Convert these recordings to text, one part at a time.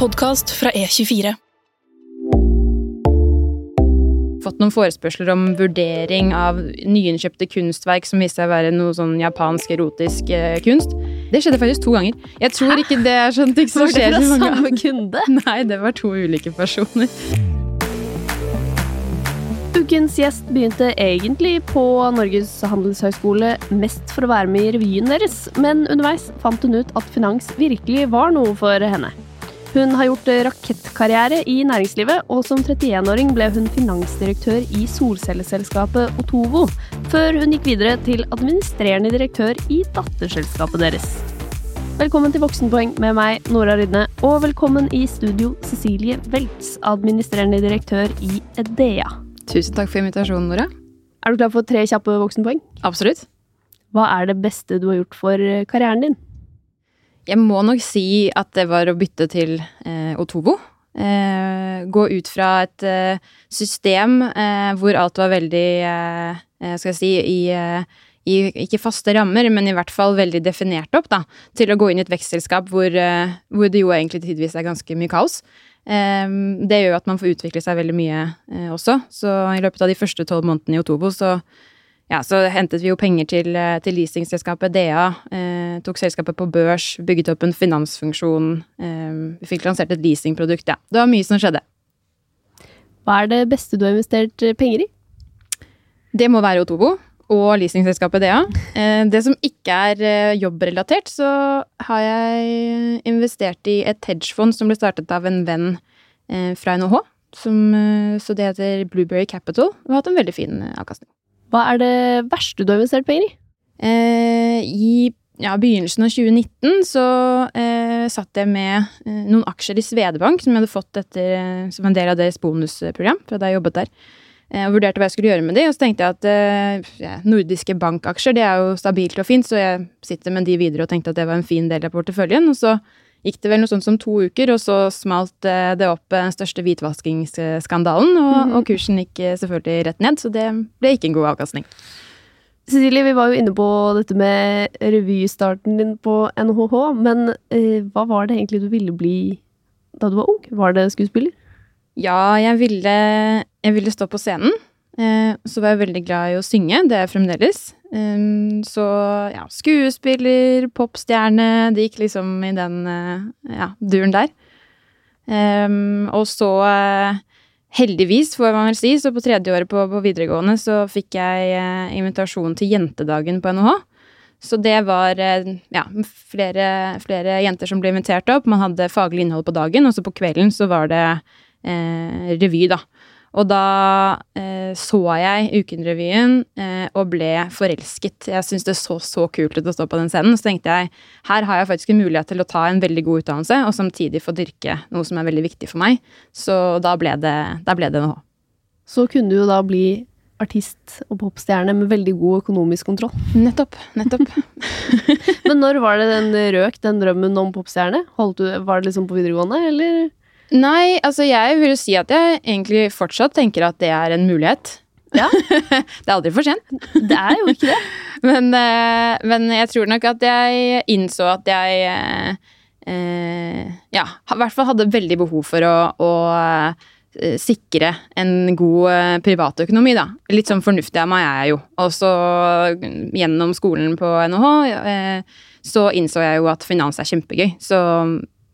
podkast fra E24. Fått noen forespørsler om vurdering av nyinnkjøpte kunstverk som viste seg å være noe sånn japansk erotisk eh, kunst. Det skjedde faktisk to ganger. Jeg tror ikke det er sånn ting som Var det skjer fra samme kunde? Nei, det var to ulike personer. Ukens gjest begynte egentlig på Norges handelshøyskole mest for å være med i revyen deres, men underveis fant hun ut at finans virkelig var noe for henne. Hun har gjort rakettkarriere i næringslivet, og som 31-åring ble hun finansdirektør i solcelleselskapet Otovo, før hun gikk videre til administrerende direktør i datterselskapet deres. Velkommen til Voksenpoeng med meg, Nora Rydne, og velkommen i studio Cecilie Weltz, administrerende direktør i Edea. Tusen takk for invitasjonen, Nora. Er du klar for tre kjappe voksenpoeng? Absolutt. Hva er det beste du har gjort for eh, karrieren din? Jeg må nok si at det var å bytte til eh, Otovo. Eh, gå ut fra et eh, system eh, hvor alt var veldig eh, eh, Skal jeg si i, i ikke faste rammer, men i hvert fall veldig definert opp, da. Til å gå inn i et vekstselskap hvor, hvor det jo egentlig tidvis er ganske mye kaos. Det gjør jo at man får utvikle seg veldig mye også. Så i løpet av de første tolv månedene i Otovo så ja, så hentet vi jo penger til, eh, til leasingselskapet DA. Eh, tok selskapet på børs, bygget opp en finansfunksjon. Eh, vi fikk lansert et leasingprodukt. Ja, det var mye som skjedde. Hva er det beste du har investert eh, penger i? Det må være Otobo og leasingselskapet DA. Eh, det som ikke er jobbrelatert, så har jeg investert i et hedgefond som ble startet av en venn fra NHH. Som, så det heter Blueberry Capital og har hatt en veldig fin avkastning. Hva er det verste du har investert penger i? Eh, I ja, begynnelsen av 2019 så eh, satt jeg med eh, noen aksjer i Svedebank som jeg hadde fått etter, eh, som en del av deres bonusprogram fra da jeg jobbet der. Eh, og vurderte hva jeg skulle gjøre med de, og så tenkte jeg at eh, ja, nordiske bankaksjer det er jo stabilt og fint, så jeg sitter med de videre og tenkte at det var en fin del av porteføljen. Og så gikk det vel noe sånt som to uker, og så smalt eh, det opp eh, den største hvitvaskingsskandalen, og, og kursen gikk eh, selvfølgelig rett ned, så det ble ikke en god avkastning. Cecilie, vi var jo inne på dette med revystarten din på NHH, men eh, hva var det egentlig du ville bli da du var ung? Var det skuespiller? Ja, jeg ville, jeg ville stå på scenen. Eh, så var jeg veldig glad i å synge, det er jeg fremdeles. Så ja, skuespiller, popstjerne, det gikk liksom i den eh, ja, duren der. Og så eh, heldigvis, får man vel si, så på tredje året på, på videregående så fikk jeg invitasjon til jentedagen på NHH. Så det var ja, flere, flere jenter som ble invitert opp. Man hadde faglig innhold på dagen, og så på kvelden så var det eh, revy, da. Og da eh, så jeg Ukenrevyen eh, og ble forelsket. Jeg syntes det så så kult ut å stå på den scenen. Så tenkte jeg her har jeg faktisk en mulighet til å ta en veldig god utdannelse, og samtidig få dyrke noe som er veldig viktig for meg. Så da ble det, da ble det NHH. Så kunne du jo da bli artist og popstjerne med veldig god økonomisk kontroll. Nettopp. Nettopp. Men når var det den røk, den drømmen om popstjerne? Holdt du, var det liksom på videregående, eller? Nei, altså jeg vil jo si at jeg egentlig fortsatt tenker at det er en mulighet. Ja. det er aldri for sent. Det er jo ikke det. Men, eh, men jeg tror nok at jeg innså at jeg eh, Ja, i hvert fall hadde veldig behov for å, å eh, sikre en god eh, privatøkonomi, da. Litt sånn fornuftig av meg er jeg jo. Og så mm, gjennom skolen på NHH så innså jeg jo at finans er kjempegøy. Så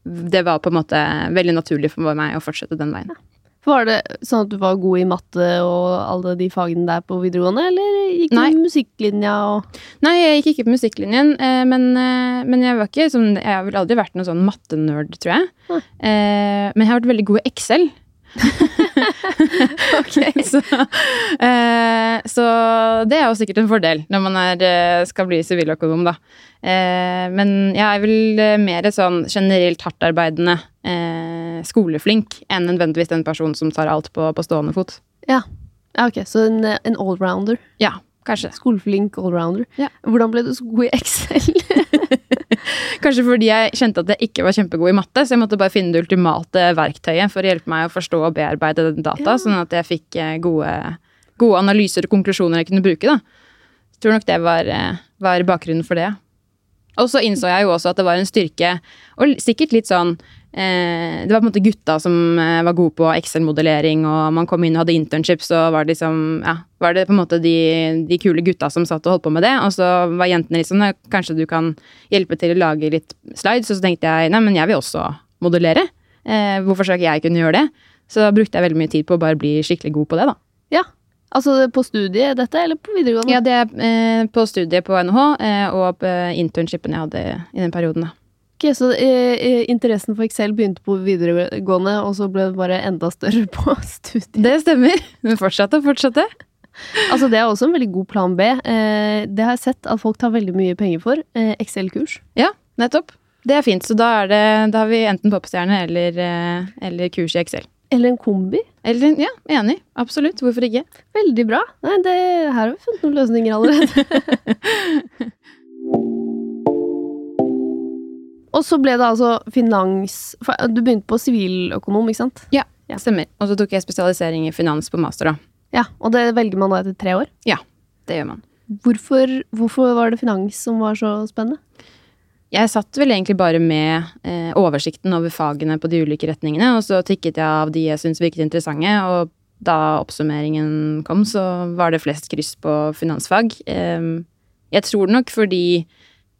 det var på en måte veldig naturlig for meg å fortsette den veien. Var det sånn at du var god i matte og alle de fagene der på videregående, eller gikk du Nei. musikklinja og Nei, jeg gikk ikke på musikklinjen, eh, men, eh, men jeg var ikke sånn Jeg har vel aldri vært noen sånn mattenerd, tror jeg. Nei. Eh, men jeg har vært veldig god i Excel. så, eh, så det er jo sikkert en fordel når man er, eh, skal bli siviløkonom, da. Eh, men jeg er vel eh, mer sånn generelt hardtarbeidende eh, skoleflink enn nødvendigvis den personen som tar alt på, på stående fot. Ja, ok, så en, en allrounder. Ja, kanskje. Skoleflink allrounder. Ja. Hvordan ble du så god i Excel? Kanskje fordi jeg kjente at jeg ikke var kjempegod i matte, så jeg måtte bare finne det ultimate verktøyet for å hjelpe meg å forstå og bearbeide den data, Ja. sånn at jeg fikk eh, gode, gode analyser og konklusjoner jeg kunne bruke. da. Jeg tror nok det var, eh, var bakgrunnen for det. Og så innså jeg jo også at det var en styrke, og sikkert litt sånn Det var på en måte gutta som eh, var gode på Excel-modellering, og man kom inn og hadde internships, og var det liksom Ja, var det på en måte de, de kule gutta som satt og holdt på med det, og så var jentene litt sånn Kanskje du kan hjelpe til å lage litt slides? Og så tenkte jeg nei, men jeg vil også modellere. Eh, hvorfor skal ikke jeg kunne gjøre det? Så brukte jeg veldig mye tid på å bare bli skikkelig god på det, da. Ja. Altså på studiet dette, eller på videregående? Ja, det er eh, på studiet på NHH eh, og på internshipen jeg hadde i den perioden, da. Ok, Så eh, interessen for Excel begynte på videregående, og så ble det bare enda større på studiet? Det stemmer. Men fortsatte og fortsatte. Altså, det er også en veldig god plan B. Eh, det har jeg sett at folk tar veldig mye penger for. Eh, Excel-kurs. Ja, nettopp. Det er fint. Så da, er det, da har vi enten popstjerne eller, eh, eller kurs i Excel. Eller en kombi. Eller, ja, enig. Absolutt. Hvorfor ikke? Veldig bra. Nei, det, her har vi funnet noen løsninger allerede. Og så ble det altså finans Du begynte på siviløkonom, ikke sant? Ja, stemmer. Og så tok jeg spesialisering i finans på master, da. Ja, Og det velger man da etter tre år? Ja, Det gjør man. Hvorfor, hvorfor var det finans som var så spennende? Jeg satt vel egentlig bare med eh, oversikten over fagene på de ulike retningene, og så tikket jeg av de jeg syntes virket interessante, og da oppsummeringen kom, så var det flest kryss på finansfag. Eh, jeg tror nok fordi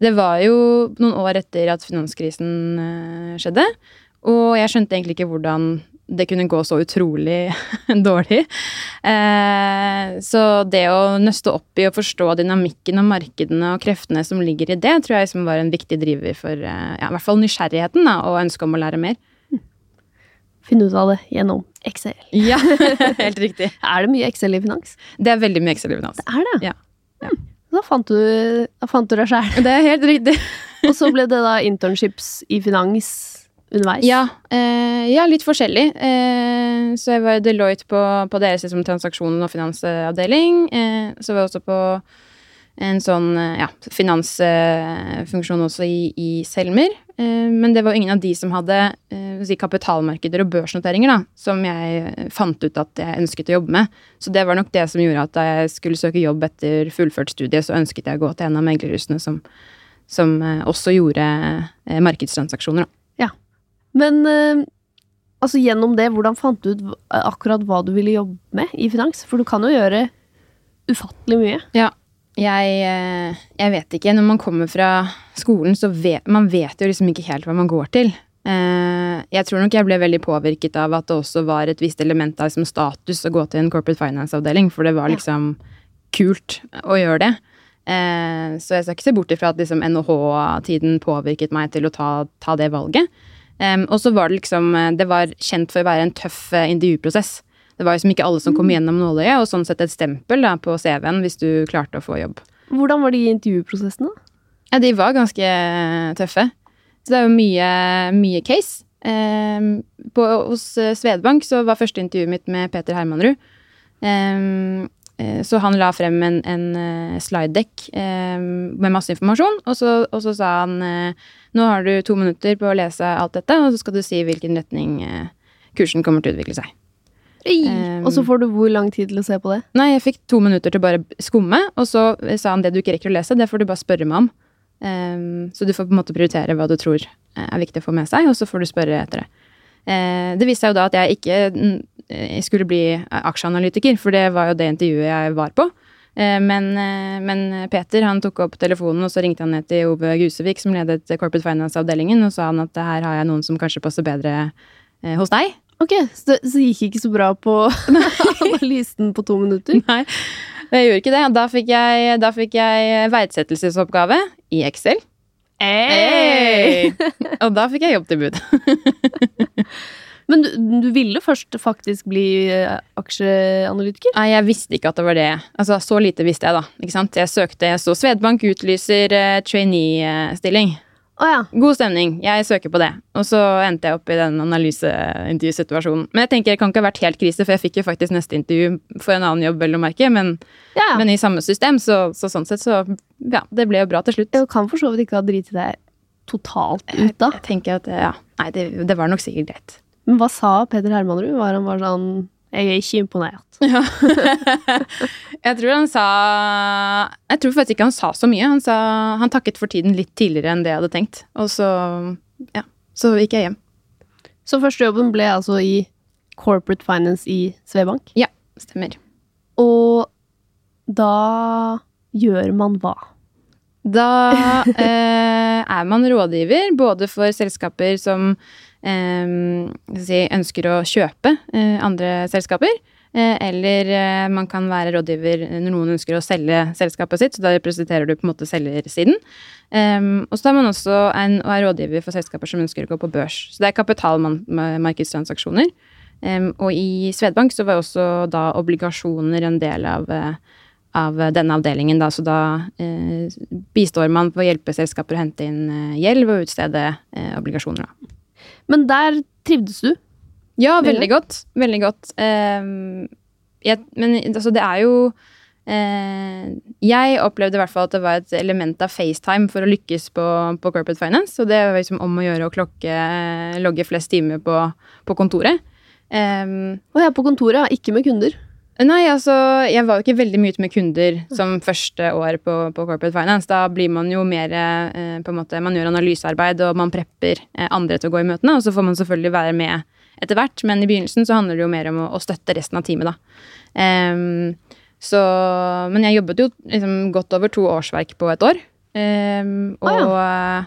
det var jo noen år etter at finanskrisen eh, skjedde, og jeg skjønte egentlig ikke hvordan det kunne gå så utrolig dårlig. Eh, så det å nøste opp i å forstå dynamikken og markedene og kreftene som ligger i det, tror jeg som var en viktig driver for eh, ja, i hvert fall nysgjerrigheten da, og ønsket om å lære mer. Finne ut av det gjennom Excel. Ja, helt riktig. Er det mye Excel i finans? Det er veldig mye Excel i finans. Det er det? Ja. Ja. Da fant du, da fant du deg sjæl. Det er helt riktig. Og så ble det da internships i finans underveis? Ja, eh, ja litt forskjellig. Eh, så jeg var i Deloitte på, på deres liksom, transaksjon- og finansavdeling. Eh, så var jeg også på en sånn eh, ja, finansfunksjon også i, i Selmer. Eh, men det var ingen av de som hadde eh, si, kapitalmarkeder og børsnoteringer, da, som jeg fant ut at jeg ønsket å jobbe med. Så det var nok det som gjorde at da jeg skulle søke jobb etter fullført studie, så ønsket jeg å gå til en av meglerhusene som, som også gjorde markedstransaksjoner. Da. Men eh, altså gjennom det, hvordan fant du ut akkurat hva du ville jobbe med i finans? For du kan jo gjøre ufattelig mye. Ja. Jeg, eh, jeg vet ikke. Når man kommer fra skolen, så vet man vet jo liksom ikke helt hva man går til. Eh, jeg tror nok jeg ble veldig påvirket av at det også var et visst element av liksom status å gå til en corporate finance-avdeling, for det var liksom kult å gjøre det. Så jeg skal ikke se bort ifra at liksom NHH-tiden påvirket meg til å ta, ta det valget. Og så var det liksom eh, Det var kjent for å være en tøff intervjuprosess. Det var liksom ikke alle som kom mm. gjennom nåløyet, og sånn sett et stempel da, på CV-en hvis du klarte å få jobb. Hvordan var de intervjuprosessene? Ja, de var ganske eh, tøffe. Så det er jo mye, mye case. Eh, på, hos Svedbank så var første intervjuet mitt med Peter Hermanrud. Eh, så han la frem en, en slide deck um, med masse informasjon, og så, og så sa han nå har du to minutter på å lese alt dette, og så skal du si hvilken retning eh, kursen kommer til å utvikle seg. Um, og så får du hvor lang tid til å se på det? Nei, jeg fikk to minutter til å bare skumme, og så sa han det du ikke rekker å lese, det får du bare spørre meg om. Um, så du får på en måte prioritere hva du tror eh, er viktig å få med seg, og så får du spørre etter det. Uh, det viste seg jo da at jeg ikke uh, skulle bli aksjeanalytiker, for det var jo det intervjuet jeg var på. Men, men, Peter han tok opp telefonen, og så ringte han ned til Ove Gusevik, som ledet Corporate Finance-avdelingen, og sa han at her har jeg noen som kanskje passer bedre hos deg. Ok, Så det så gikk ikke så bra på analysen på to minutter? Nei, jeg gjorde ikke det. Da fikk jeg, da fikk jeg verdsettelsesoppgave i Excel. Hey! og da fikk jeg jobbtilbud. Men du, du, ville først faktisk bli eh, aksjeanalytiker? Nei, jeg visste ikke at det var det. Altså, Så lite visste jeg, da. Jeg søkte, jeg så Svedbank utlyser uh, trainee-stilling. Oh, ja. God stemning, jeg søker på det. Og så endte jeg opp i den analyseintervjusituasjonen. Men jeg tenker det kan ikke ha vært helt krise, for jeg fikk jo faktisk neste intervju for en annen jobb, vel å merke. Men, ja. men, i samme system, så, så, sånn sett så Ja, det ble jo bra til slutt. Du kan for så vidt ikke ha driti deg totalt ut, da. Jeg, jeg tenker at ja. Nei, det, det var nok sikkert greit. Men hva sa Peder Hermanrud? Var han bare sånn Jeg er ikke imponert. Ja. jeg tror han sa Jeg tror faktisk ikke han sa så mye. Han, sa, han takket for tiden litt tidligere enn det jeg hadde tenkt. Og så Ja. Så gikk jeg hjem. Så første jobben ble altså i corporate finance i Svebank. Ja, stemmer. Og da gjør man hva? Da eh, er man rådgiver både for selskaper som eh, si, ønsker å kjøpe eh, andre selskaper, eh, eller eh, man kan være rådgiver når noen ønsker å selge selskapet sitt, så da representerer du på en måte selgersiden. Um, og så er man også en, og er rådgiver for selskaper som ønsker å gå på børs. Så det er kapitalmarkedstransaksjoner. Um, og i Svedbank så var også da obligasjoner en del av, av denne avdelingen, da. Så da uh, bistår man på å hjelpe selskaper å hente inn gjeld ved å utstede uh, obligasjoner, da. Men der trivdes du? Ja, veldig godt. Veldig godt. Um, jeg, men altså, det er jo uh, jeg opplevde i hvert fall at det var et element av FaceTime for å lykkes på, på Corporate Finance. Og det var liksom om å gjøre å klokke, logge flest timer på, på kontoret. Um, og jeg er på kontoret, ikke med kunder? Nei, altså jeg var jo ikke veldig mye ute med kunder som første år på, på, Corporate Finance. Da blir man jo mer eh, på en måte, Man gjør analysearbeid og man prepper eh, andre til å gå i møtene. Og så får man selvfølgelig være med etter hvert, men i begynnelsen så handler det jo mer om å, å støtte resten av teamet, da. Um, så, men jeg jobbet jo liksom godt over to årsverk på et år. Um, og ah, ja.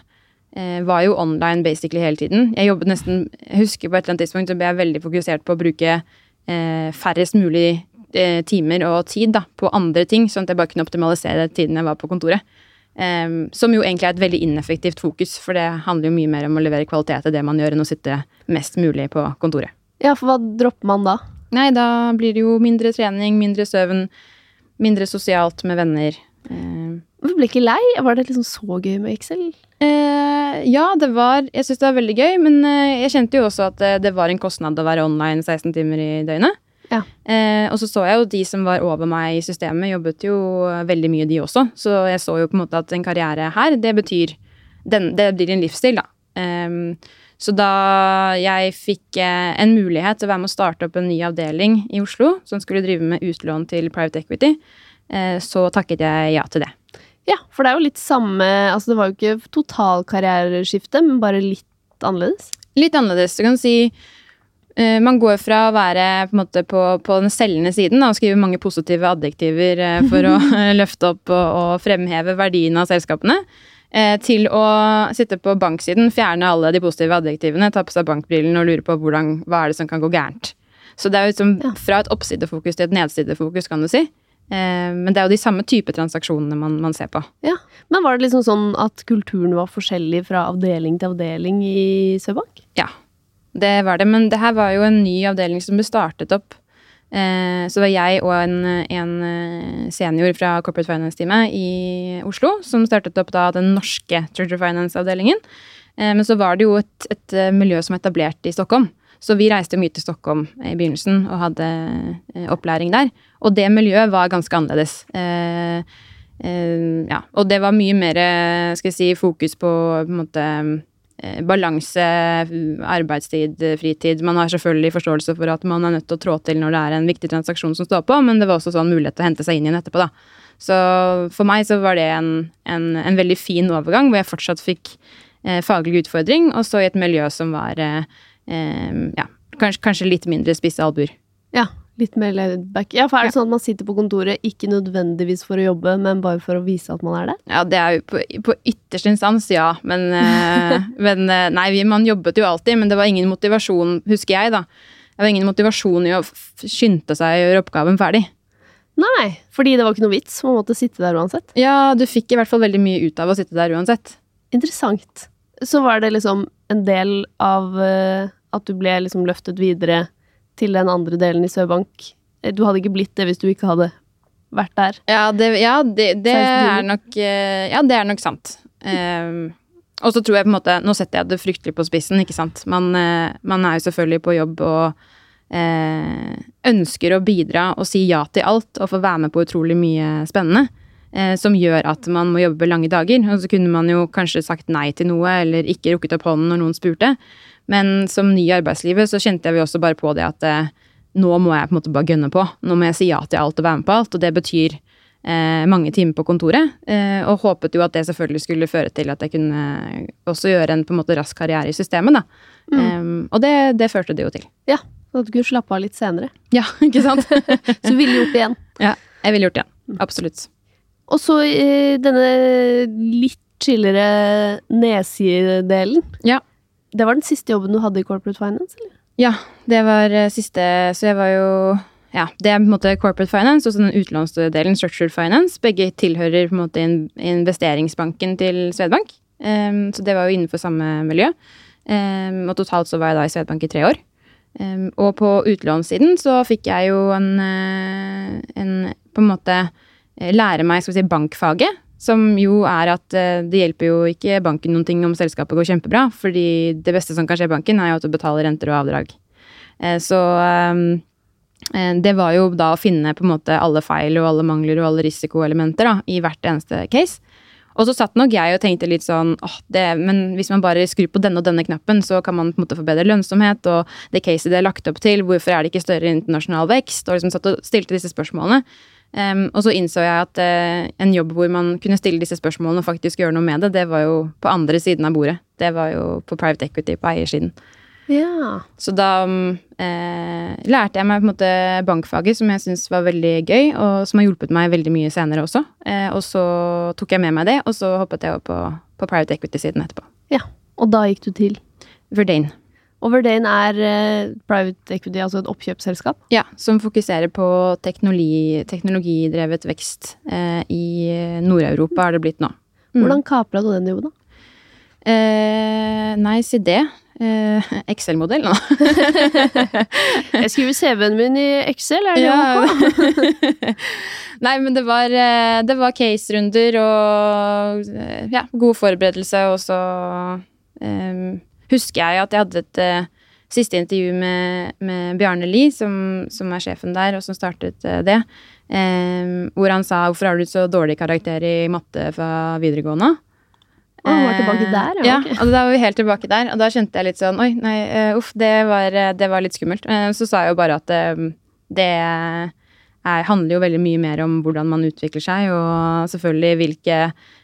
uh, var jo online basically hele tiden. Jeg jobbet nesten Jeg husker på et eller annet tidspunkt så ble jeg veldig fokusert på å bruke uh, færrest mulig timer og tid da, på andre ting, sånn at jeg bare kunne optimalisere tiden jeg var på kontoret. Um, som jo egentlig er et veldig ineffektivt fokus, for det handler jo mye mer om å levere kvalitet til det man gjør, enn å sitte mest mulig på kontoret. Ja, for hva dropper man da? Nei, da blir det jo mindre trening, mindre søvn, mindre sosialt med venner. Eh. Du ble ikke lei? Var det liksom så gøy med Excel? Eh, ja, det var Jeg syns det var veldig gøy, men eh, jeg kjente jo også at det, det, var en kostnad å være online 16 timer i døgnet. Ja. Eh, og så så jeg jo de som var over meg i systemet, jobbet jo veldig mye, de også. Så jeg så jo på en måte at en karriere her, det betyr den, Det blir en livsstil, da. Um, så da jeg fikk eh, en mulighet til å være med å starte opp en ny avdeling i Oslo, som skulle drive med utlån til private equity, eh, så takket jeg ja til det. Ja, for det er jo litt samme Altså det var jo ikke total karriereskifte, men bare litt annerledes? Litt annerledes. Du kan si eh, man går fra å være på, en måte, på, på den selgende siden og skrive mange positive adjektiver for å løfte opp og, og fremheve verdien av selskapene, Eh, til å sitte på banksiden, fjerne alle de positive adjektivene, ta på seg bankbrillen og lure på hvordan, hva er det som kan gå gærent. Så det er jo liksom fra et oppsidefokus til et nedsidefokus, kan du si. Eh, men det er jo de samme type transaksjonene man, man, ser på. Ja, Men var det liksom sånn at kulturen var forskjellig fra avdeling til avdeling i Sørbank? Det var det. Men det her var jo en ny avdeling som ble startet opp Eh, så det var jeg og en, en eh, senior fra Corporate Finance-teamet i Oslo som startet opp da den norske Treasure Finance-avdelingen. Eh, men så var det jo et, et miljø som var etablert i Stockholm. Så vi reiste mye til Stockholm i begynnelsen og hadde opplæring der. Og det miljøet var ganske annerledes. ja, og det var mye mer skal jeg si, fokus på, på en måte balanse, arbeidstid, fritid. Man har selvfølgelig forståelse for at man er nødt til å trå til når det er en viktig transaksjon som står på, men det var også sånn mulighet til å hente seg inn igjen etterpå, da. Så for meg så var det en, en, en veldig fin overgang, hvor jeg fortsatt fikk eh, faglig utfordring, og så i et miljø som var eh, eh ja, kanskje, kanskje, litt mindre spisse albuer. Ja, Litt mer laid back. Ja, for er det sånn at man sitter på kontoret ikke nødvendigvis for å jobbe, men bare for å vise at man er det? Ja, det er jo på, på ytterste instans, ja. Men, eh, men eh, nei, man jobbet jo alltid, men det var ingen motivasjon, husker jeg, da. Det var ingen motivasjon i å skynde seg å gjøre oppgaven ferdig. Nei, fordi det var ikke noe vits. Man måtte sitte der uansett. Ja, du fikk i hvert fall veldig mye ut av å sitte der uansett. Interessant. Så var det liksom en del av uh, at du ble liksom løftet videre til den andre delen i Sørbank. Eh, du hadde ikke blitt det hvis du ikke hadde vært der. Ja, det, ja, det, det er, nok, eh, ja, det er nok sant. Um, og så tror jeg på en måte Nå setter jeg det fryktelig på spissen, ikke sant. Man, uh, man er jo selvfølgelig på jobb og uh, ønsker å bidra og si ja til alt og få være med på utrolig mye spennende. Som gjør at man må jobbe lange dager. Og så kunne man jo kanskje sagt nei til noe eller ikke rukket opp hånden når noen spurte. Men som ny i arbeidslivet så kjente jeg jo også bare på det at eh, nå må jeg på en måte bare gønne på. Nå må jeg si ja til alt og være med på alt. Og det betyr eh, mange timer på kontoret. Eh, og håpet jo at det selvfølgelig skulle føre til at jeg kunne også gjøre en på en måte rask karriere i systemet, da. Um, og det, det førte det jo til. Ja, så at du kunne slappe av litt senere. Ja, ikke sant? Så du ville gjort det igjen. ja, jeg ville gjort det. igjen. Absolutt. Og så eh, denne litt chillere nedsidedelen. Ja. Det var den siste jobben du hadde i Corporate Finance, eller? Ja, det var eh, siste Så jeg var jo Ja, det er på en måte corporate finance og den utlånsdelen structured finance. Begge tilhører på en måte in investeringsbanken til Svedbank. Um, så det var jo innenfor samme miljø. Um, og totalt så var jeg da i Svedbank i tre år. Um, og på utlånssiden så fikk jeg jo en, eh, en på en måte eh, lære meg skal vi si, bankfaget. Som jo er at eh, det hjelper jo ikke banken noen ting om selskapet går kjempebra. Fordi det beste som kan skje i banken, er jo at du betaler renter og avdrag. Så det var jo da å finne på en måte alle feil og alle mangler og alle risikoelementer da, i hvert eneste case. Og så satt nok jeg og tenkte litt sånn åh, det, men hvis man bare skrur på denne og denne knappen, så kan man på en måte få bedre lønnsomhet, og det caset det er lagt opp til, hvorfor er det ikke større internasjonal vekst? Og liksom satt og stilte disse spørsmålene. Um, og så innså jeg at uh, en jobb hvor man kunne stille disse spørsmålene og faktisk gjøre noe med det, det var jo på andre siden av bordet. Det var jo på private equity, på eiersiden. Ja. Så da um, eh, lærte jeg meg på en måte bankfaget, som jeg syns var veldig gøy, og som har hjulpet meg veldig mye senere også. Eh, og så tok jeg med meg det, og så hoppet jeg over på, på private equity-siden etterpå. ja. Og da gikk du til? Verdane. Og Verdane er eh, private equity, altså et oppkjøpsselskap? Ja, som fokuserer på teknologi, teknologidrevet vekst eh, i Nord-Europa, har det blitt nå. Mm. Hvordan kapra du den jobben, da? Eh, nei, si det. Eh, Excel-modell, nå. Jeg skriver CV-en min i Excel, er det Ja. ok? Nei, men det var, eh, det var case-runder og eh, ja, god forberedelse, og så eh, husker jeg at jeg hadde et uh, siste intervju med, med Bjarne Lie, som, som er sjefen der, og som startet uh, det, Um, hvor han sa 'hvorfor har du så dårlig karakter i matte fra videregående'? Å, han var tilbake der, ja, ja. og da var vi helt tilbake der. Og da skjønte jeg litt sånn Oi, nei, uh, uff, det var, det var litt skummelt. Så sa jeg jo bare at det er, handler jo veldig mye mer om hvordan man utvikler seg, og selvfølgelig hvilke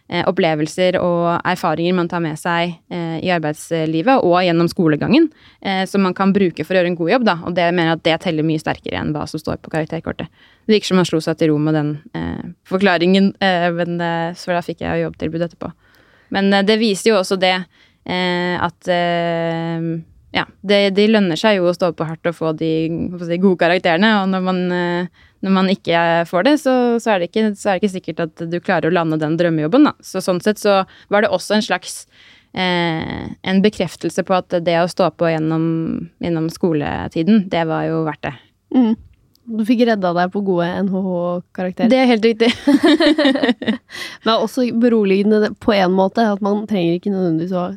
opplevelser og erfaringer man tar med seg eh, i arbeidslivet og gjennom skolegangen, eh, som man kan bruke for å gjøre en god jobb. Da. Og det mener at det teller mye sterkere enn hva som står på karakterkortet. Det virker som han slo seg til ro med den eh, forklaringen, eh, men, eh, så da fikk jeg jo jobbtilbud etterpå. Men eh, det viser jo også det eh, at eh, ja, det, det lønner seg jo å stå på hardt og få de si, gode karakterene. Og når man, eh, når man ikke får det, så, så, er det ikke, så er det ikke sikkert at du klarer å lande den drømmejobben. Da. Så sånn sett så var det også en slags eh, en bekreftelse på at det å stå på gjennom, gjennom skoletiden, det var jo verdt det. Mm. Du fikk redda deg på gode NHH-karakterer. Det er helt riktig. Men også beroligende på en måte at man trenger ikke nødvendigvis å ha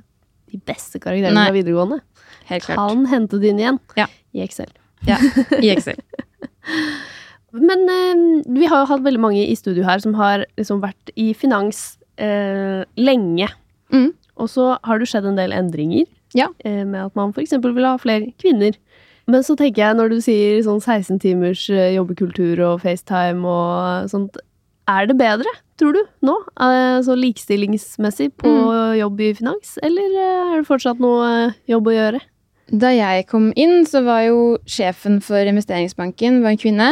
de beste karakterene fra videregående. Helt klart. Kan hente det inn igjen Ja. i Excel. Ja, I Excel. Men eh, vi har jo hatt veldig mange i studio her som har liksom vært i finans eh, lenge. Mm. Og så har det skjedd en del endringer Ja. eh, med at man f.eks. vil ha flere kvinner. Men så tenker jeg, når du sier sånn 16 timers eh, jobbekultur og FaceTime og sånt, er det bedre, tror du, nå? Eh, Så likestillingsmessig på jobb i finans, eller eh, er det fortsatt noe jobb å gjøre? Da jeg kom inn, så var jo sjefen for investeringsbanken var en kvinne.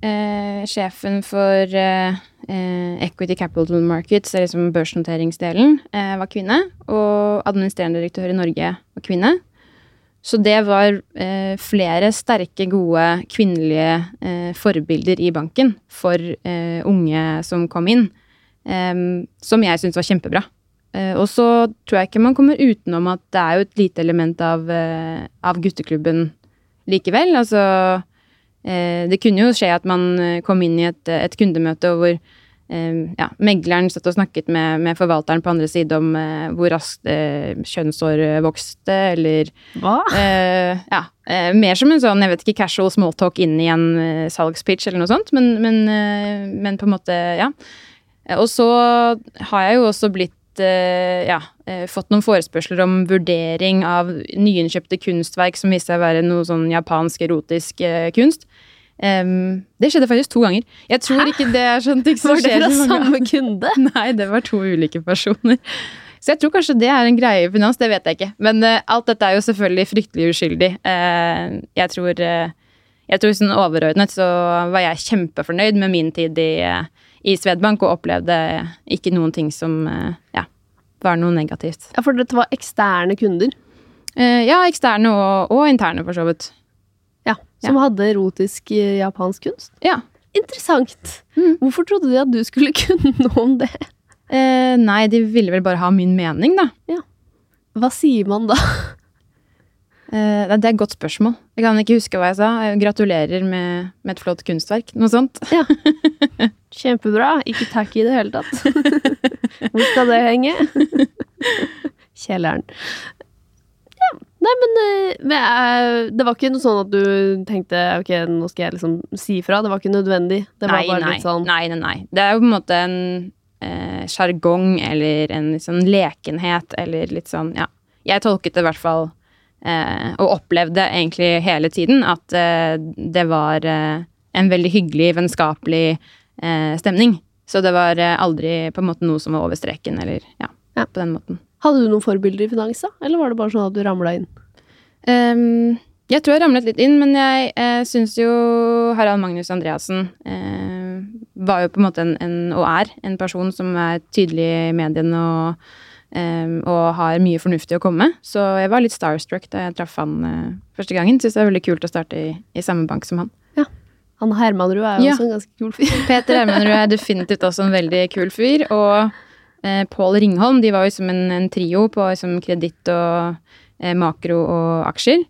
Eh, sjefen for eh, eh, Equity Capital Markets, det er liksom børsnoteringsdelen, eh, var kvinne. Og administrerende direktør i Norge var kvinne. Så det var eh, flere sterke, gode kvinnelige eh, forbilder i banken for unge som kom inn, som jeg syntes var kjempebra. Eh, og så tror jeg ikke man kommer utenom at det er jo et lite element av, eh, av gutteklubben likevel. Altså eh, Det kunne jo skje at man kom inn i et, et kundemøte hvor ja, megleren satt og snakket med, med forvalteren på andre side om hvor raskt kjønnshår vokste, eller Hva? Eh, ja, mer som en sånn, jeg vet ikke, casual smalltalk inn i en salgspitch eller noe sånt, men, men, men på en måte, ja. Og så har jeg jo også blitt, eh, ja, eh, fått noen forespørsler om vurdering av nyinnkjøpte kunstverk som viste seg å være noe sånn japansk erotisk eh, kunst. Um, det skjedde faktisk to ganger. Jeg tror Hæ? ikke det er sånn ting som Var det fra samme kunde? Nei, det var to ulike personer. Så jeg tror kanskje det er en greie i finans, det vet jeg ikke. Men uh, alt dette er jo selvfølgelig fryktelig uskyldig. Uh, jeg tror uh, jeg tror sånn overordnet så var jeg kjempefornøyd med min tid i, eh, i Svedbank og opplevde ikke noen ting som eh, ja, var noe negativt. Ja, for dette var eksterne kunder Eh, ja, eksterne og, og interne, for så vidt. ja, som hadde erotisk eh, japansk kunst. Ja. Interessant. Mm. Hvorfor trodde de at du skulle kunne noe om det? Eh, nei, de ville vel bare ha min mening, da. Hva sier man da? Eh, det er et godt spørsmål. Jeg kan ikke huske hva jeg sa. Jeg gratulerer med, med et flott kunstverk. Noe sånt. Kjempebra. Ikke takk i det hele tatt. Hvor skal det henge? Kjelleren. Ja. Nei, men, eh, men eh, det var ikke noe sånn at du tenkte ok, nå skal jeg liksom si fra. Det var ikke nødvendig. Det var nei, bare nei, litt sånn nei, nei, nei. Det er jo på en måte en sjargong eller en sånn lekenhet eller litt sånn, ja. Jeg tolket det i hvert fall, eh, og opplevde egentlig hele tiden, at eh, det var eh, en veldig hyggelig, vennskapelig eh, stemning. Så det var eh, aldri på en måte noe som var over streken, eller ja, Ja. på den måten. Hadde du noen forbilder i finans, da? Eller var det bare sånn at du ramla inn? Um, jeg tror jeg ramlet litt inn, men jeg eh, syns jo Harald Magnus Andreassen eh, var jo på en måte en, en, og er, en person som er tydelig i mediene og, ehm, og har mye fornuftig å komme med. Så jeg var litt starstruck da jeg traff han eh, første gangen. Syns det er veldig kult å starte i, i samme bank som han. Ja. Han Hermanrud er jo Ja. også en ganske kul fyr. Peter Hermanrud er definitivt også en veldig kul fyr. Og eh, Pål Ringholm, de var jo som en, en trio på liksom, kreditt og eh, makro og aksjer.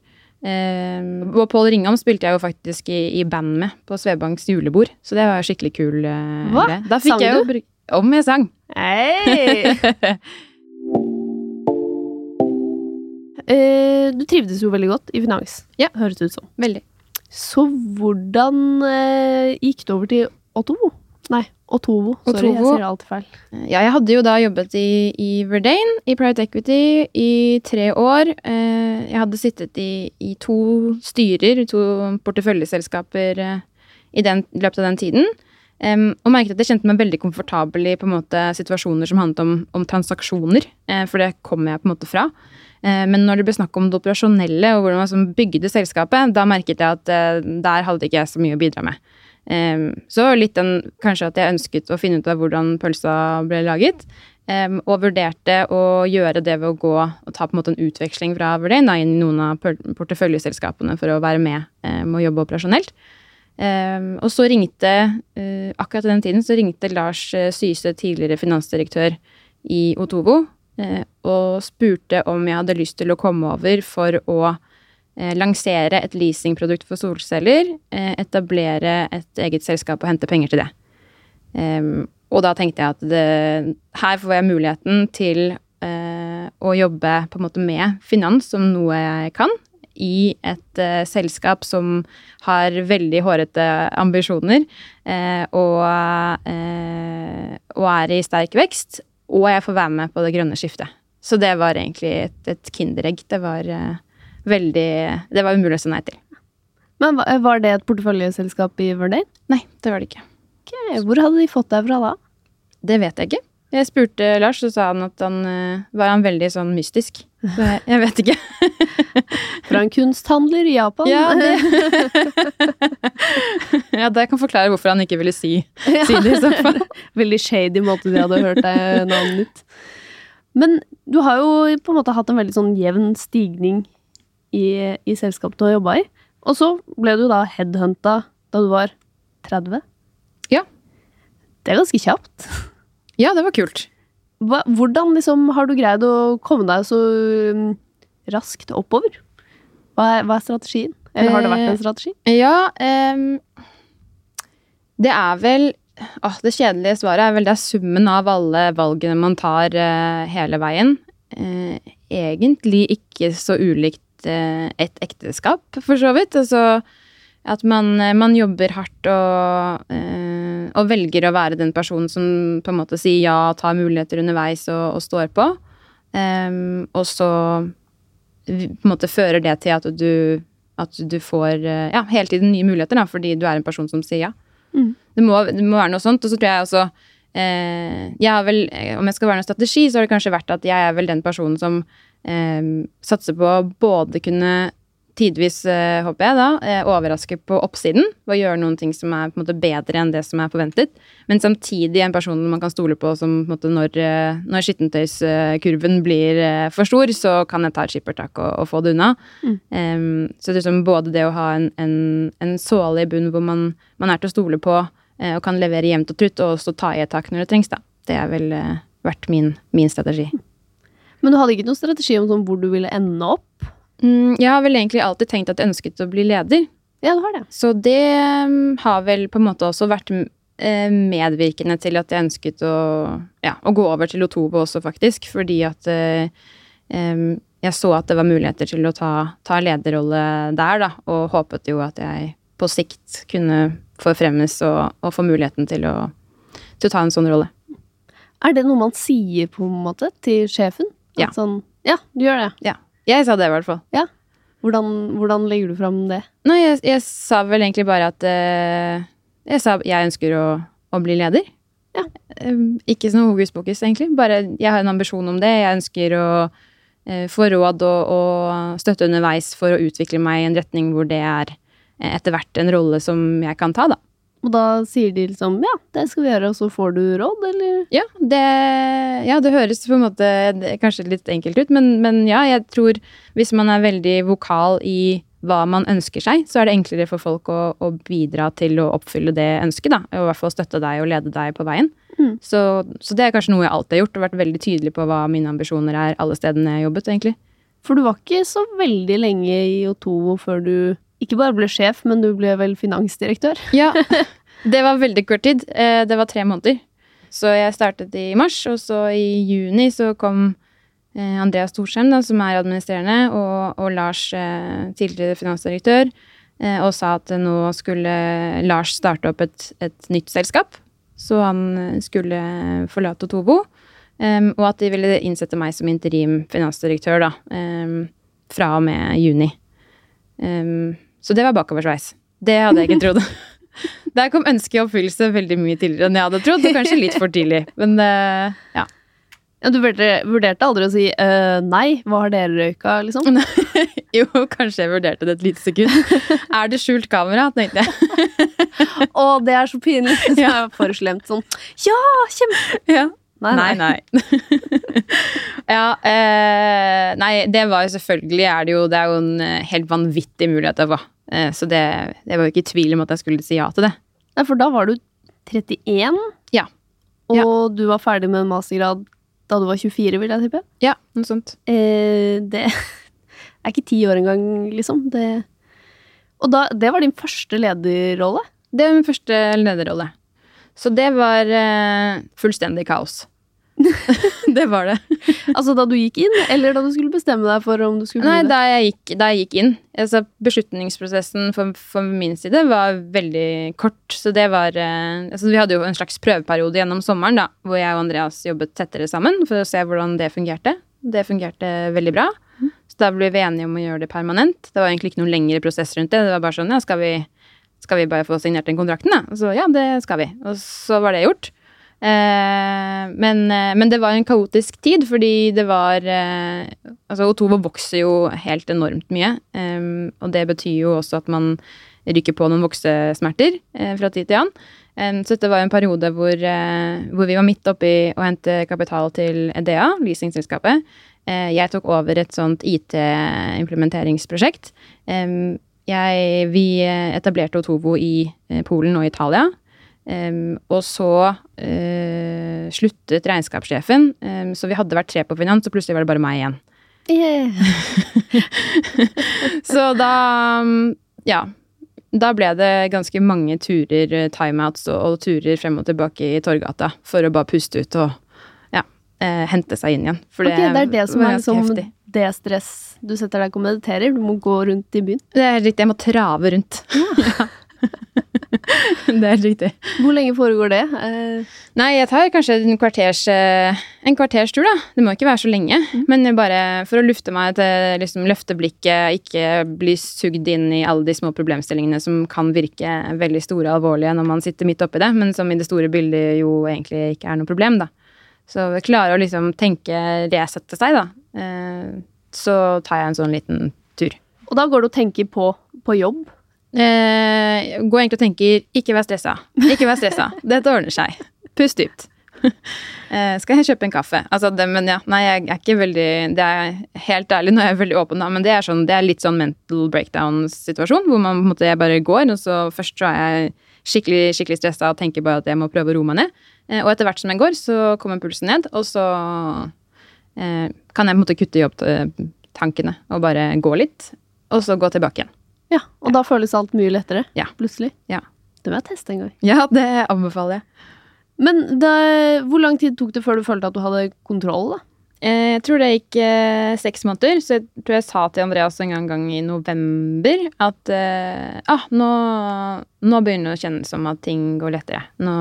Eh, og Pål Ringholm spilte jeg jo faktisk i, i band med på Svebanks julebord, så det var skikkelig kul. Hva? Da fikk Sang jeg jo du? Om jeg sang. Hei! Eh, du trivdes jo veldig godt i finans, Ja. høres det ut som. Veldig. Så hvordan eh, gikk du over til Otovo? Nei, Otovo. Sorry, jeg sier alltid feil. Ja, jeg hadde jo da jobbet i, i Verdane, i Private Equity, i tre år. Eh, jeg hadde sittet i, i to styrer, to porteføljeselskaper eh, i den, løpet av den tiden. Um, og merket at jeg kjente meg veldig komfortabel i måte, situasjoner som handlet om, om transaksjoner, eh, for det kom jeg på en måte fra. Eh, men når det ble snakk om det operasjonelle og hvordan man bygde selskapet, da merket jeg at eh, der hadde ikke jeg så mye å bidra med. Så litt den kanskje at jeg ønsket å finne ut av hvordan pølsa ble laget. og vurderte å gjøre det ved å gå og ta på en måte en utveksling fra Verdane inn i noen av porteføljeselskapene for å være med med å jobbe operasjonelt. Og så ringte, eh, akkurat i den tiden, så ringte Lars Syse, tidligere finansdirektør i Otovo, eh, og spurte om jeg hadde lyst til å komme over for å eh, lansere et leasingprodukt for solceller, eh, etablere et eget selskap og hente penger til det. Og da tenkte jeg at det, her får jeg muligheten til eh, å jobbe på en måte med finans som noe jeg kan, i et eh, selskap som har veldig hårete ambisjoner eh, og, eh, og er i sterk vekst, og jeg får være med på det grønne skiftet. Så det var egentlig et, et kinderegg. Det var uh, veldig Det var umulig å si nei til. Men var det et porteføljeselskap i Verdane? Nei, det var det ikke. Okay. Hvor hadde de fått deg fra da? Det vet jeg ikke. Jeg spurte Lars, så sa han at han uh, var han veldig sånn mystisk. Jeg, vet ikke. Fra en kunsthandler i Japan? Ja, ja, det kan forklare hvorfor han ikke ville si, si det i så fall. Veldig shady måte de hadde hørt deg navnet ditt. Men du har jo på en måte hatt en veldig sånn jevn stigning i, i selskapet du har jobba i. Og så ble du da headhunta da du var 30. Ja. Det er ganske kjapt. Ja, det var kult. Hva, hvordan liksom har du greid å komme deg så um, raskt oppover? Hva er, hva er strategien? Eller har det vært en strategi? Ja, eh, det er vel åh, Det kjedelige svaret er vel det er summen av alle valgene man tar eh, hele veien. Eh, egentlig ikke så ulikt eh, et ekteskap, for så vidt. Altså at man, eh, man jobber hardt og, eh, og velger å være den personen som på en måte sier ja, tar muligheter underveis og, og står på. Um, og så på en måte fører det til at du at du får eh, ja, hele tiden nye muligheter, da, fordi du er en person som sier ja. Mm. Det, må, det må være noe sånt. Og så tror jeg også eh, jeg vel, Om jeg skal være noen strategi, så har det kanskje vært at jeg er vel den personen som eh, satser på å både kunne tidvis, eh, håper jeg, da, eh, overraske på oppsiden og gjøre noen ting som er på en måte bedre enn det som er forventet, men samtidig en person man kan stole på som på en måte når, eh, når skittentøyskurven blir for stor, så kan jeg ta et skippertak og, og få det unna. Mm. Um, så det er liksom både det å ha en, en, en såle i bunn hvor man, man er til å stole på uh, og kan levere jevnt og trutt, og også ta i et tak når det trengs, da. Det har vel uh, vært min, min strategi. Men du hadde ikke noen strategi om sånn hvor du ville ende opp? Mm, jeg har vel egentlig alltid tenkt at jeg ønsket å bli leder. Ja, det har det. Så det mm, har vel på en måte også vært eh, medvirkende til at jeg ønsket å, ja, å gå over til Otobo også, faktisk. Fordi at um, jeg så at det var muligheter til å ta, ta lederrolle der, da. Og håpet jo at jeg på sikt kunne forfremmes og, og få muligheten til å, til å ta en sånn rolle. Er det noe man sier på en måte til sjefen? At Ja. Sånn, ja, du gjør det. Ja. Jeg sa det, i hvert fall. Hvordan, hvordan legger du fram det? Nei, jeg, jeg sa vel egentlig bare at uh, Jeg sa jeg ønsker å, å bli leder. Ja. Uh, ikke sånn hokus pokus, egentlig. Bare jeg har en ambisjon om det. Jeg ønsker å uh, få råd og, og støtte underveis for å utvikle meg i en retning hvor det er eh, etter hvert en rolle som jeg kan ta, da. Og da sier de liksom ja, det skal vi gjøre, og så får du råd, eller? Ja, det, ja, det høres på en måte kanskje litt enkelt ut, men, men ja, jeg tror hvis man er veldig vokal i hva man ønsker seg, så er det enklere for folk å, å bidra til å oppfylle det ønsket, da. Og i hvert fall støtte deg og lede deg på veien. Mm. Så, så det er kanskje noe jeg alltid har gjort, og vært veldig tydelig på hva mine ambisjoner er alle stedene jeg har jobbet, egentlig. For du var ikke så veldig lenge i Otovo før du ikke bare ble sjef, men du ble vel finansdirektør? Ja, det var veldig kort tid. Eh, Det var tre måneder. Så jeg startet i mars, og så i juni så kom eh, Andreas Storsheim, som er administrerende, og, og Lars, eh, tidligere finansdirektør, og sa at nå skulle Lars starte opp et, et nytt selskap. Så han skulle forlate Otobo, og at de ville innsette meg som interim finansdirektør da, fra og med juni. Så det var bakoversveis. Det hadde jeg ikke trodd. Der kom ønsket i oppfyllelse veldig mye tidligere enn jeg hadde trodd, og kanskje litt for tidlig. Men uh, ja. Ja, du vurderte, aldri å si uh, nei, hva har dere røyka, liksom? Jo, kanskje jeg vurderte det et lite sekund. Er det skjult kamera? tenkte jeg. Å, det er så pinlig! Så jeg er for slemt sånn Ja, kjempe... Ja. Nei, nei. nei. ja, eh, nei, det var jo selvfølgelig er det jo Det er jo en eh, helt vanvittig mulighet. Eh, så det, det var jo ikke i tvil om at jeg skulle si ja til det. Nei, for da var du 31, Ja. og Ja. du var ferdig med en mastergrad da du var 24, vil jeg tippe. Ja, noe sånt. Eh, det er ikke ti år engang, liksom. Det... Og da, det var din første lederrolle? Det var min første lederrolle. Så det var eh, fullstendig kaos. det var det. Altså da du gikk inn, eller da du skulle bestemme deg for om du skulle Nei, bli det? da jeg gikk, da jeg gikk inn. Altså, beslutningsprosessen for, for min side var veldig kort. Så det var eh, altså, Vi hadde jo en slags prøveperiode gjennom sommeren da, hvor jeg og Andreas jobbet tettere sammen for å se hvordan det fungerte. Det fungerte veldig bra. Så da ble vi enige om å gjøre det permanent. Det var egentlig ikke noen lengre prosess rundt det. Det var bare sånn, ja, skal vi, skal vi bare få signert den kontrakten, da? Og så ja, det skal vi. Og så var det gjort. Eh, men, eh, men det var en kaotisk tid, fordi det var eh, Altså, Otovo vokser jo helt enormt mye. eh, og det betyr jo også at man ryker på noen voksesmerter eh, fra tid til annen. Eh, så dette var en periode hvor, hvor vi var midt oppi å hente kapital til EDEA, leasingselskapet. Jeg tok over et sånt IT-implementeringsprosjekt. Eh, jeg, vi eh, etablerte Otovo i eh, Polen og Italia. Um, og så uh, sluttet regnskapssjefen, um, så vi hadde vært tre på finans, og plutselig var det bare meg igjen. Yeah. Så da Ja. Da ble det ganske mange turer, timeouts og, og turer frem og tilbake i Torgata for å bare puste ut og ja, uh, hente seg inn igjen. For okay, det er det som er liksom heftig. Det stress Du setter deg og mediterer, du må gå rundt i byen. Det er riktig, Jeg må trave rundt. det er helt riktig. Hvor lenge foregår det? Eh, Nei, jeg tar kanskje en kvarters, eh, en kvarters tur, da. Det må ikke være så lenge. Men bare for å lufte meg til liksom, løfte blikket, ikke bli sugd inn i alle de små problemstillingene som kan virke veldig store og alvorlige når man sitter midt oppi det, men som i det store bildet jo egentlig ikke er noe problem, da. Så klare å liksom tenke resette seg, da. Eh, så tar jeg en sånn liten tur. og da går du og tenker på, på jobb? Eh, går egentlig og tenker ikke vær stressa. Ikke vær stressa. Dette ordner seg. Pust dypt. eh, skal jeg kjøpe en kaffe? Altså, det, men ja, nei, jeg er ikke veldig Det er helt ærlig, nå er jeg veldig åpen, da, men det er, sånn, det er litt sånn mental breakdown-situasjon, hvor man på en måte jeg bare går, og så først så er jeg skikkelig, skikkelig stressa og tenker bare at jeg må prøve å roe meg ned. Eh, og etter hvert som jeg går, så kommer pulsen ned, og så eh, kan jeg på en måte kutte i jobbtankene og bare gå litt, og så gå tilbake igjen. Ja, Og da føles alt mye lettere? Ja. Plutselig? Ja. Det må jeg teste en gang. Ja, det anbefaler jeg. Men da, hvor lang tid tok det før du følte at du hadde kontroll? da? Eh, Jeg tror det gikk eh, seks måneder, så jeg tror jeg sa til Andreas en gang, gang i november at eh, ah, nå, nå begynner det å kjennes som at ting går lettere. Nå,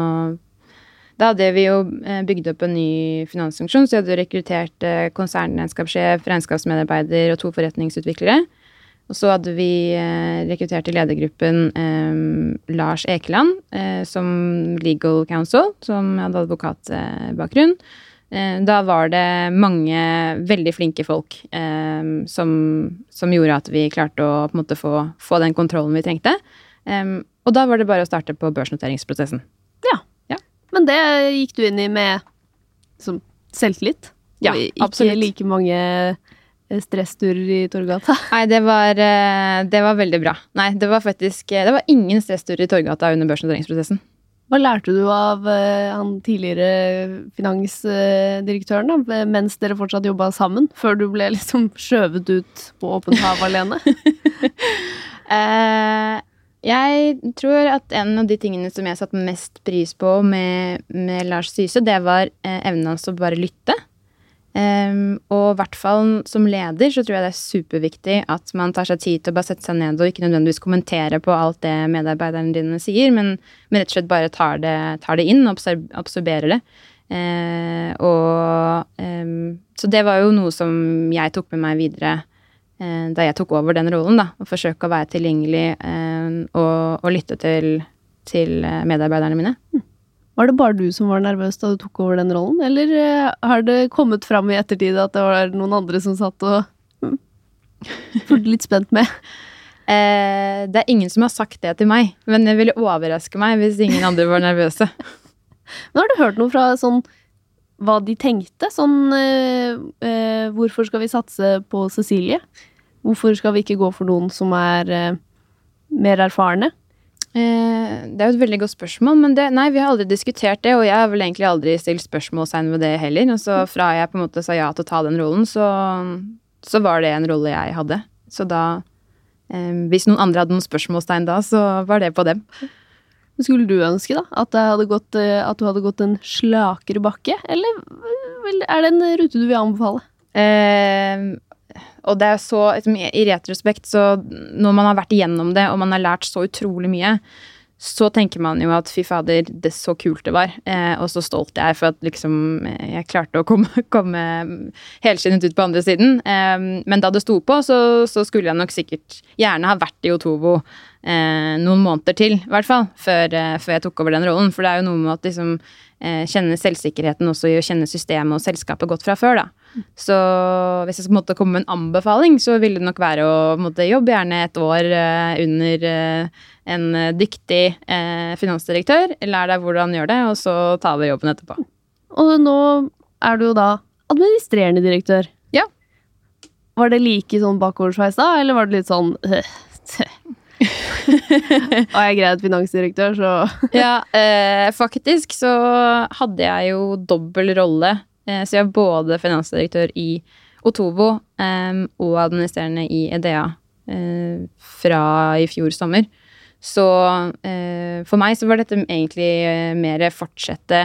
da hadde vi jo eh, bygd opp en ny finansfunksjon, så jeg hadde rekruttert eh, konsernregnskapssjef, regnskapsmedarbeider og to forretningsutviklere. Og så hadde vi eh, rekruttert i ledergruppen eh, Lars Ekeland eh, som legal counsel, som hadde advokatbakgrunn. Da var det mange veldig flinke folk som, som gjorde at vi klarte å måte få, få den kontrollen vi trengte. Og da var det bare å starte på børsnoteringsprosessen. Men det gikk du inn i med som selvtillit? Ja, ikke absolutt. like mange eh, stressturer i Torgata? Nei, det var, eh, det var veldig bra. Nei, det var faktisk Det var ingen stressturer i Torgata under børsnoteringsprosessen. Hva lærte du av uh, han tidligere finansdirektøren, da, mens dere fortsatt jobba sammen, før du ble liksom skjøvet ut på åpent hav alene? Eh, jeg tror at en av de tingene som jeg satte mest pris på med, med Lars Syse, det var eh, evnen hans å bare lytte. Um, og i hvert fall som leder så tror jeg det er superviktig at man tar seg tid til å bare sette seg ned og ikke nødvendigvis kommentere på alt det medarbeiderne dine sier, men, men rett og slett bare tar det, tar det inn og absorberer det. Uh, og um, Så det var jo noe som jeg tok med meg videre da jeg tok over den rollen, da. Å forsøke å være tilgjengelig eh, og, og lytte til, til eh, medarbeiderne mine. Var det bare du som var nervøs da du tok over den rollen, eller eh, har det kommet fram i ettertid at det var noen andre som satt og mm, fulgte litt spent med? Eh, det er ingen som har sagt det til meg, men det ville overraske meg hvis ingen andre var nervøse. Men har du hørt noe fra sånn hva de tenkte? Sånn eh, eh, Hvorfor skal vi satse på Cecilie? Hvorfor skal vi ikke gå for noen som er eh, mer erfarne? Eh, det er jo et veldig godt spørsmål, men det, nei, vi har aldri diskutert det, og jeg har vel egentlig aldri stilt spørsmålstegn ved det heller. Og så fra jeg på en måte sa ja til å ta den rollen, så, så var det en rolle jeg hadde. Så da eh, Hvis noen andre hadde noen spørsmålstegn da, så var det på dem. Skulle du ønske da, at, gått, eh, at du hadde gått en slakere bakke, eller er det en rute du vil anbefale? Eh, og det er så liksom, I retrospekt, så når man har vært igjennom det, og man har lært så utrolig mye, så tenker man jo at fy fader, det så kult det var. Eh, og så stolt jeg er for at liksom eh, jeg klarte å komme, komme helskinnet ut på andre siden. Eh, men da det sto på, så, så skulle jeg nok sikkert gjerne ha vært i Otovo eh, noen måneder til, i hvert fall, før, eh, før jeg tok over den rollen. For det er jo noe med at liksom eh, kjenne selvsikkerheten også i å kjenne systemet og selskapet godt fra før, da. Så hvis jeg skal måtte, komme med en anbefaling, så ville det nok være å måtte, jobbe gjerne et år eh, under eh, en dyktig eh, finansdirektør. Lær deg hvordan gjør det, og så ta over jobben etterpå. Og nå er du jo da administrerende direktør. Ja. Var det like sånn bakoversveis da, eller var det litt sånn Og jeg er greit finansdirektør, så ja, eh, faktisk så hadde jeg jo dobbel rolle. Eh, så jeg er både finansdirektør i Otovo og administrerende i EDEA eh, fra i fjor sommer. Så eh, for meg så var dette egentlig mer fortsette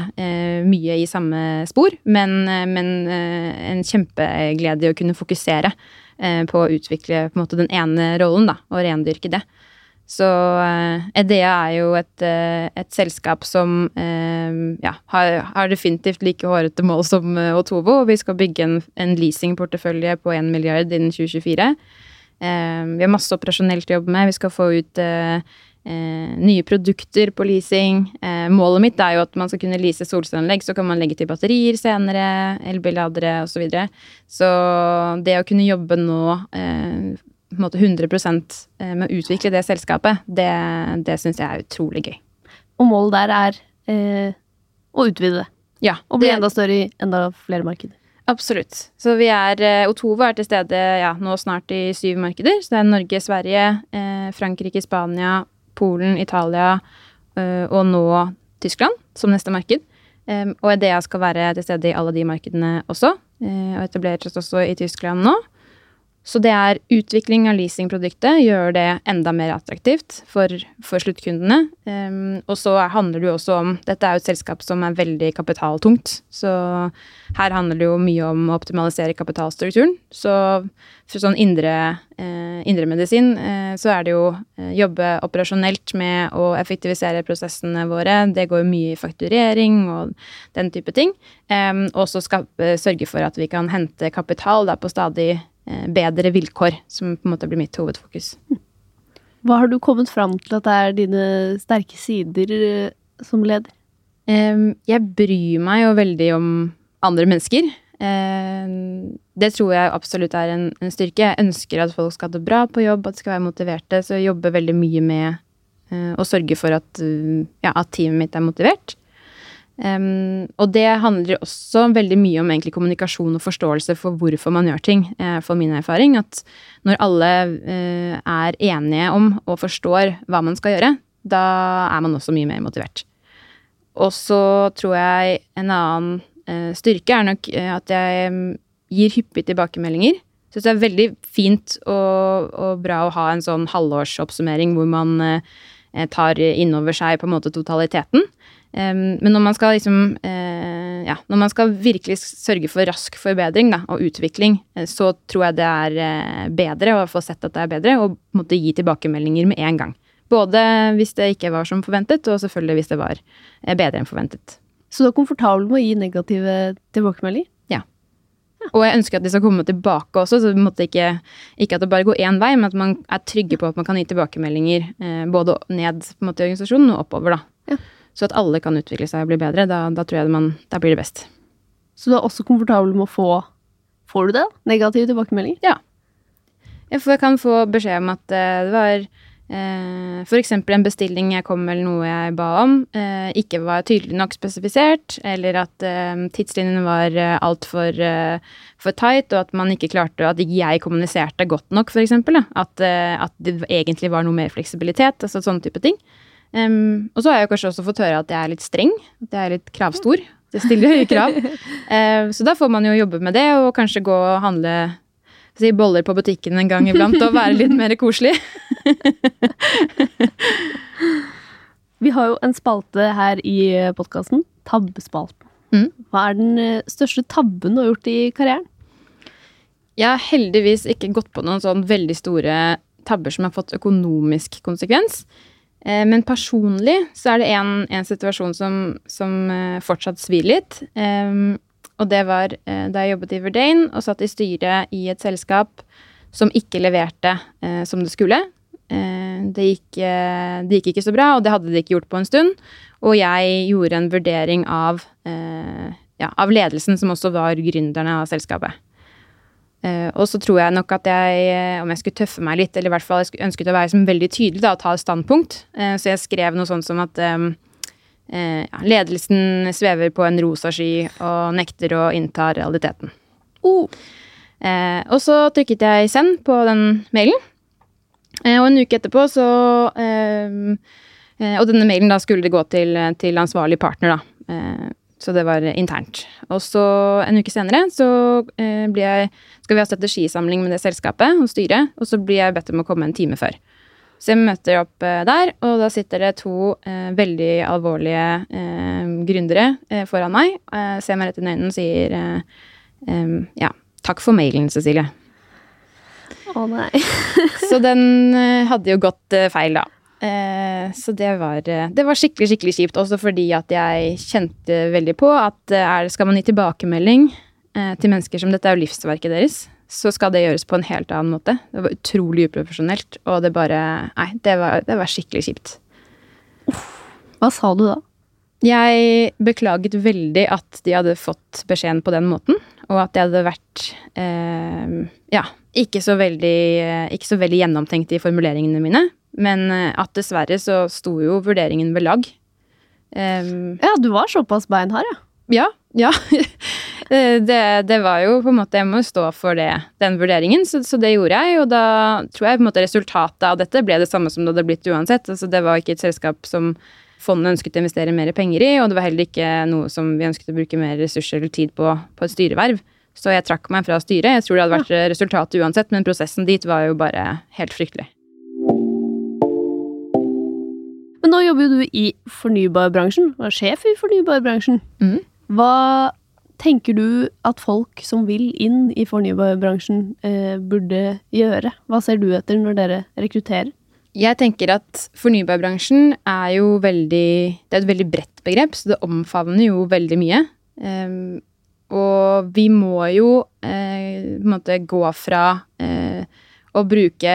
mye i samme spor, men, men en kjempeglede i å kunne fokusere på å utvikle på en måte den ene rollen, da, og rendyrke det. Så uh, Edea er jo et, uh, et selskap som uh, ja, har, har, definitivt like hårete mål som Otovo. og Vi skal bygge en, en leasingportefølje på 1 milliard innen 2024. Eh, vi har masse operasjonelt å jobbe med. Vi skal få ut nye produkter på leasing. målet mitt er jo at man skal kunne lease solcelleanlegg, så kan man legge til batterier senere, elbilladere osv. Så, videre. så det å kunne jobbe nå måte 100 eh, med å utvikle det selskapet, det, det syns jeg er utrolig gøy. Og målet der er eh, å utvide det? Ja. Og bli enda større i enda flere markeder? Absolutt. Så vi er eh, Otovo er til stede ja, nå snart i syv markeder. Så det er Norge, Sverige, eh, Frankrike, Spania, Polen, Italia eh, og nå Tyskland som neste marked. Eh, og Edea skal være til stede i alle de markedene også. og etableres også i Tyskland nå. Så det er utvikling av leasingproduktet, gjør det enda mer attraktivt for, for sluttkundene. Um, og så handler det jo også om Dette er jo et selskap som er veldig kapitaltungt. Så her handler det jo mye om å optimalisere kapitalstrukturen. Så for sånn indre, eh, indremedisin eh, så er det jo eh, jobbe operasjonelt med å effektivisere prosessene våre. Det går jo mye i fakturering og den type ting. Um, og så sørge for at vi kan hente kapital da, på stadig bedre vilkår, som på en måte blir mitt hovedfokus. Hva har du kommet fram til at det er dine sterke sider eh, som leder? Jeg bryr meg jo veldig om andre mennesker. Det tror jeg absolutt er en, styrke. Jeg ønsker at folk skal ha det bra på jobb, at de skal være motiverte. Så jeg jobber veldig mye med eh, å sørge for at, ja, at teamet mitt er motivert. Um, og det handler også veldig mye om egentlig kommunikasjon og forståelse for hvorfor man gjør ting, uh, for min erfaring. At når alle uh, er enige om og forstår hva man skal gjøre, da er man også mye mer motivert. Og så tror jeg en annen uh, styrke er nok at jeg gir hyppig tilbakemeldinger. Så det er veldig fint og, og, bra å ha en sånn halvårsoppsummering hvor man tar innover seg på en måte totaliteten. Men når man skal liksom uh, Ja, når man skal virkelig sørge for rask forbedring da, og utvikling, uh, så tror jeg det er uh, bedre å få sett at det er bedre, og måtte gi tilbakemeldinger med en gang. Både hvis det ikke var som forventet, og selvfølgelig hvis det var bedre enn forventet. Så du er komfortabel med å gi negative tilbakemeldinger? Ja. Og jeg ønsker at de skal komme tilbake også, så vi ikke, ikke at det bare går én vei, men at man er trygge på at man kan gi tilbakemeldinger både ned på en måte, i organisasjonen og oppover. da. Ja. Så at alle kan utvikle seg og bli bedre, da, da tror jeg man, da blir det best. Så du er også komfortabel med å få Får du det? Negative tilbakemeldinger? Ja. Jeg, kan få beskjed om at uh, det var uh, f.eks. en bestilling jeg kom eller noe jeg ba om, uh, ikke var tydelig nok spesifisert, eller at tidslinjene var altfor for tight, og at man ikke klarte At jeg kommuniserte godt nok, f.eks. At, at det egentlig var noe mer fleksibilitet, altså sånne type ting. Um, og så har jeg kanskje også fått høre at jeg er litt streng, at jeg er litt kravstor. Det stiller høye krav. Uh, så da får man jo jobbe med det, og kanskje gå og handle si, boller på butikken en gang iblant, og være litt mer koselig. Vi har jo en spalte her i podkasten, tabbespalten. Mm. Hva er den eh, største tabben du har gjort i karrieren? Jeg har heldigvis ikke gått på noen sånn veldig store tabber som har fått økonomisk konsekvens. Eh, men personlig så er det en, situasjon som, som, eh, fortsatt svir litt. Og det var uh, da jeg jobbet i Verdane og satt i styret i et selskap som ikke leverte som det skulle. Det, gikk, det, gikk, ikke så bra, og det hadde det ikke gjort på en stund. Og jeg gjorde en vurdering av, ja, av ledelsen, som også var gründerne av selskapet. Uh, og så tror jeg nok at jeg, eh, om jeg skulle tøffe meg litt, eller i hvert fall jeg ønsket å være veldig tydelig da, og ta et standpunkt, uh, så jeg skrev noe sånt som at uh, ja, ledelsen svever på en rosa sky og nekter å innta realiteten. Oh. og så trykket jeg 'send' på den mailen, og en uke etterpå så Og denne mailen da skulle det gå til, til ansvarlig partner, da. Så det var internt. Og så en uke senere så eh, jeg, skal vi ha strategisamling med det selskapet og styret, og så blir jeg bedt om å komme en time før. Så jeg møter opp eh, der, og da sitter det to eh, veldig alvorlige eh, gründere eh, foran meg, eh, ser meg rett i øynene og sier ja, takk for mailen, Cecilie. Å nei. Så den eh, hadde jo gått eh, feil, da. Eh, Så det var, eh, det var skikkelig, skikkelig kjipt. Også fordi at jeg kjente veldig på at eh, er, skal man gi tilbakemelding eh, til mennesker som dette er jo livsverket deres, så skal det gjøres på en helt annen måte. Det var utrolig uprofesjonelt, og det bare Nei, det var, det var skikkelig kjipt. Hva sa du da? Jeg beklaget veldig at de hadde fått beskjeden på den måten, og at jeg hadde vært eh, ja, ikke så, veldig, ikke så veldig gjennomtenkt i formuleringene mine. Men eh, at dessverre så sto jo vurderingen ved lag. Um, Ja, du var såpass beinhard, ja. ja, ja. Eh, det, det var jo på en måte Jeg må jo stå for det, den vurderingen, så, så det gjorde jeg. Og da tror jeg på en måte resultatet av dette ble det samme som det hadde blitt uansett. Altså, det var ikke et selskap som fondet ønsket å investere mer penger i, og det var heller ikke noe som vi ønsket å bruke mer ressurser eller tid på på et styreverv. Så jeg trakk meg fra styret. Jeg tror det hadde vært resultatet uansett, men prosessen dit var jo bare helt fryktelig. Men nå jobber jo du i fornybarbransjen, og er sjef i fornybarbransjen. Mm. Hva tenker du at folk som vil inn i fornybarbransjen, eh, burde gjøre? Hva ser du etter når dere rekrutterer? Jeg tenker at fornybarbransjen er jo veldig Det er et veldig bredt begrep, så det omfavner jo veldig mye. Um, og vi må jo eh, på en måte gå fra eh, å bruke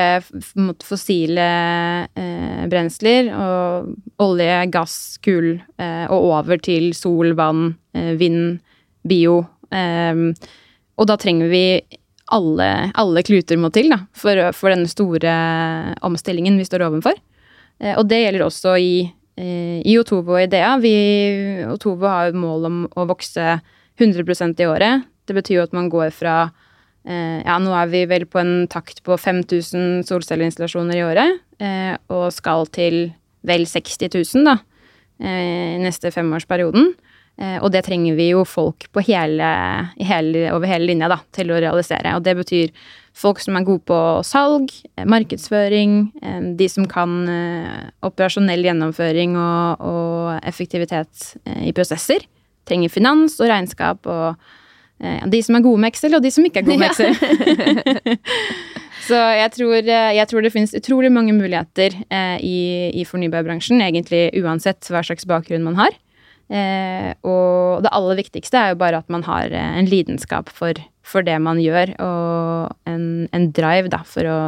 fossile eh, brensler og olje, gass, kull, eh, og over til sol, vann, eh, vind, bio. Ehm, og da trenger vi alle, alle kluter må til da, for, for denne store omstillingen vi står overfor. Eh, Og det gjelder også i, eh, i Otovo og Idea. Vi, Otovo har et mål om å vokse 100% i året. Det betyr jo at man går fra eh, Ja, nå er vi vel på en takt på 5000 solcelleinstallasjoner i året, eh, og skal til vel 60 000 da, eh, i neste femårsperioden. Eh, Og det trenger vi jo folk hele, hele, over hele linja da, til å realisere. Og det betyr folk som er gode på salg, eh, markedsføring, eh, de som kan eh, operasjonell gjennomføring og, og effektivitet eh, i prosesser. Trenger finans og regnskap og eh, de som er gode med Excel, og de som ikke er gode med Excel. Så jeg tror, eh, jeg tror det finnes utrolig mange muligheter eh, i, i fornybarbransjen, egentlig uansett hva slags bakgrunn man har. Eh, og det aller viktigste er jo bare at man har eh, en lidenskap for, for det man gjør, og en, en drive da, for å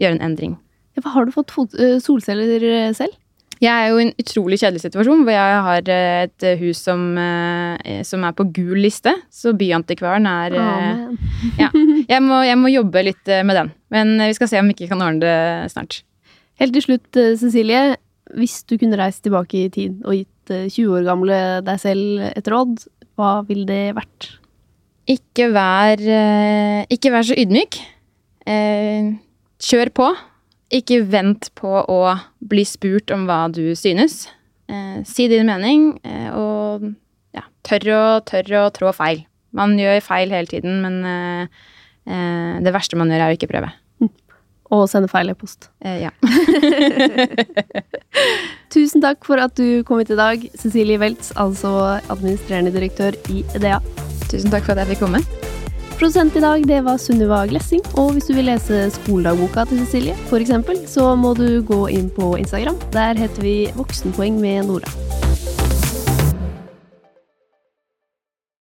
gjøre en endring. Ja, har du fått eh, solceller eh, selv? Jeg er jo i en utrolig kjedelig situasjon hvor jeg har eh, et hus som, eh, som er på gul liste, så byantikvaren er oh, Ja. Jeg må, jeg må jobbe litt eh, med den, men vi skal se om vi ikke kan ordne det snart. Helt til slutt, eh, Cecilie. Hvis du kunne reist tilbake i tid og gitt eh, 20 år gamle deg selv et råd, hva ville det vært? Ikke vær, eh, ikke vær så ydmyk. Eh, Kjør på. Ikke vent på å bli spurt om hva du synes. Eh, Si din mening, eh, og ja, tør å, tør å trå feil. Man gjør feil hele tiden, men eh, eh, det verste man gjør, er å ikke prøve. Og sende feil e-post. Eh, Ja. Tusen takk for at du kom hit i dag, Cecilie Weltz, altså administrerende direktør i EDEA. Tusen takk for at jeg fikk komme. Produsent i dag det var Sunniva Glessing, og hvis du vil lese skoledagboka til Cecilie, eksempel, så må du gå inn på Instagram. Der heter vi Voksenpoeng med Nora.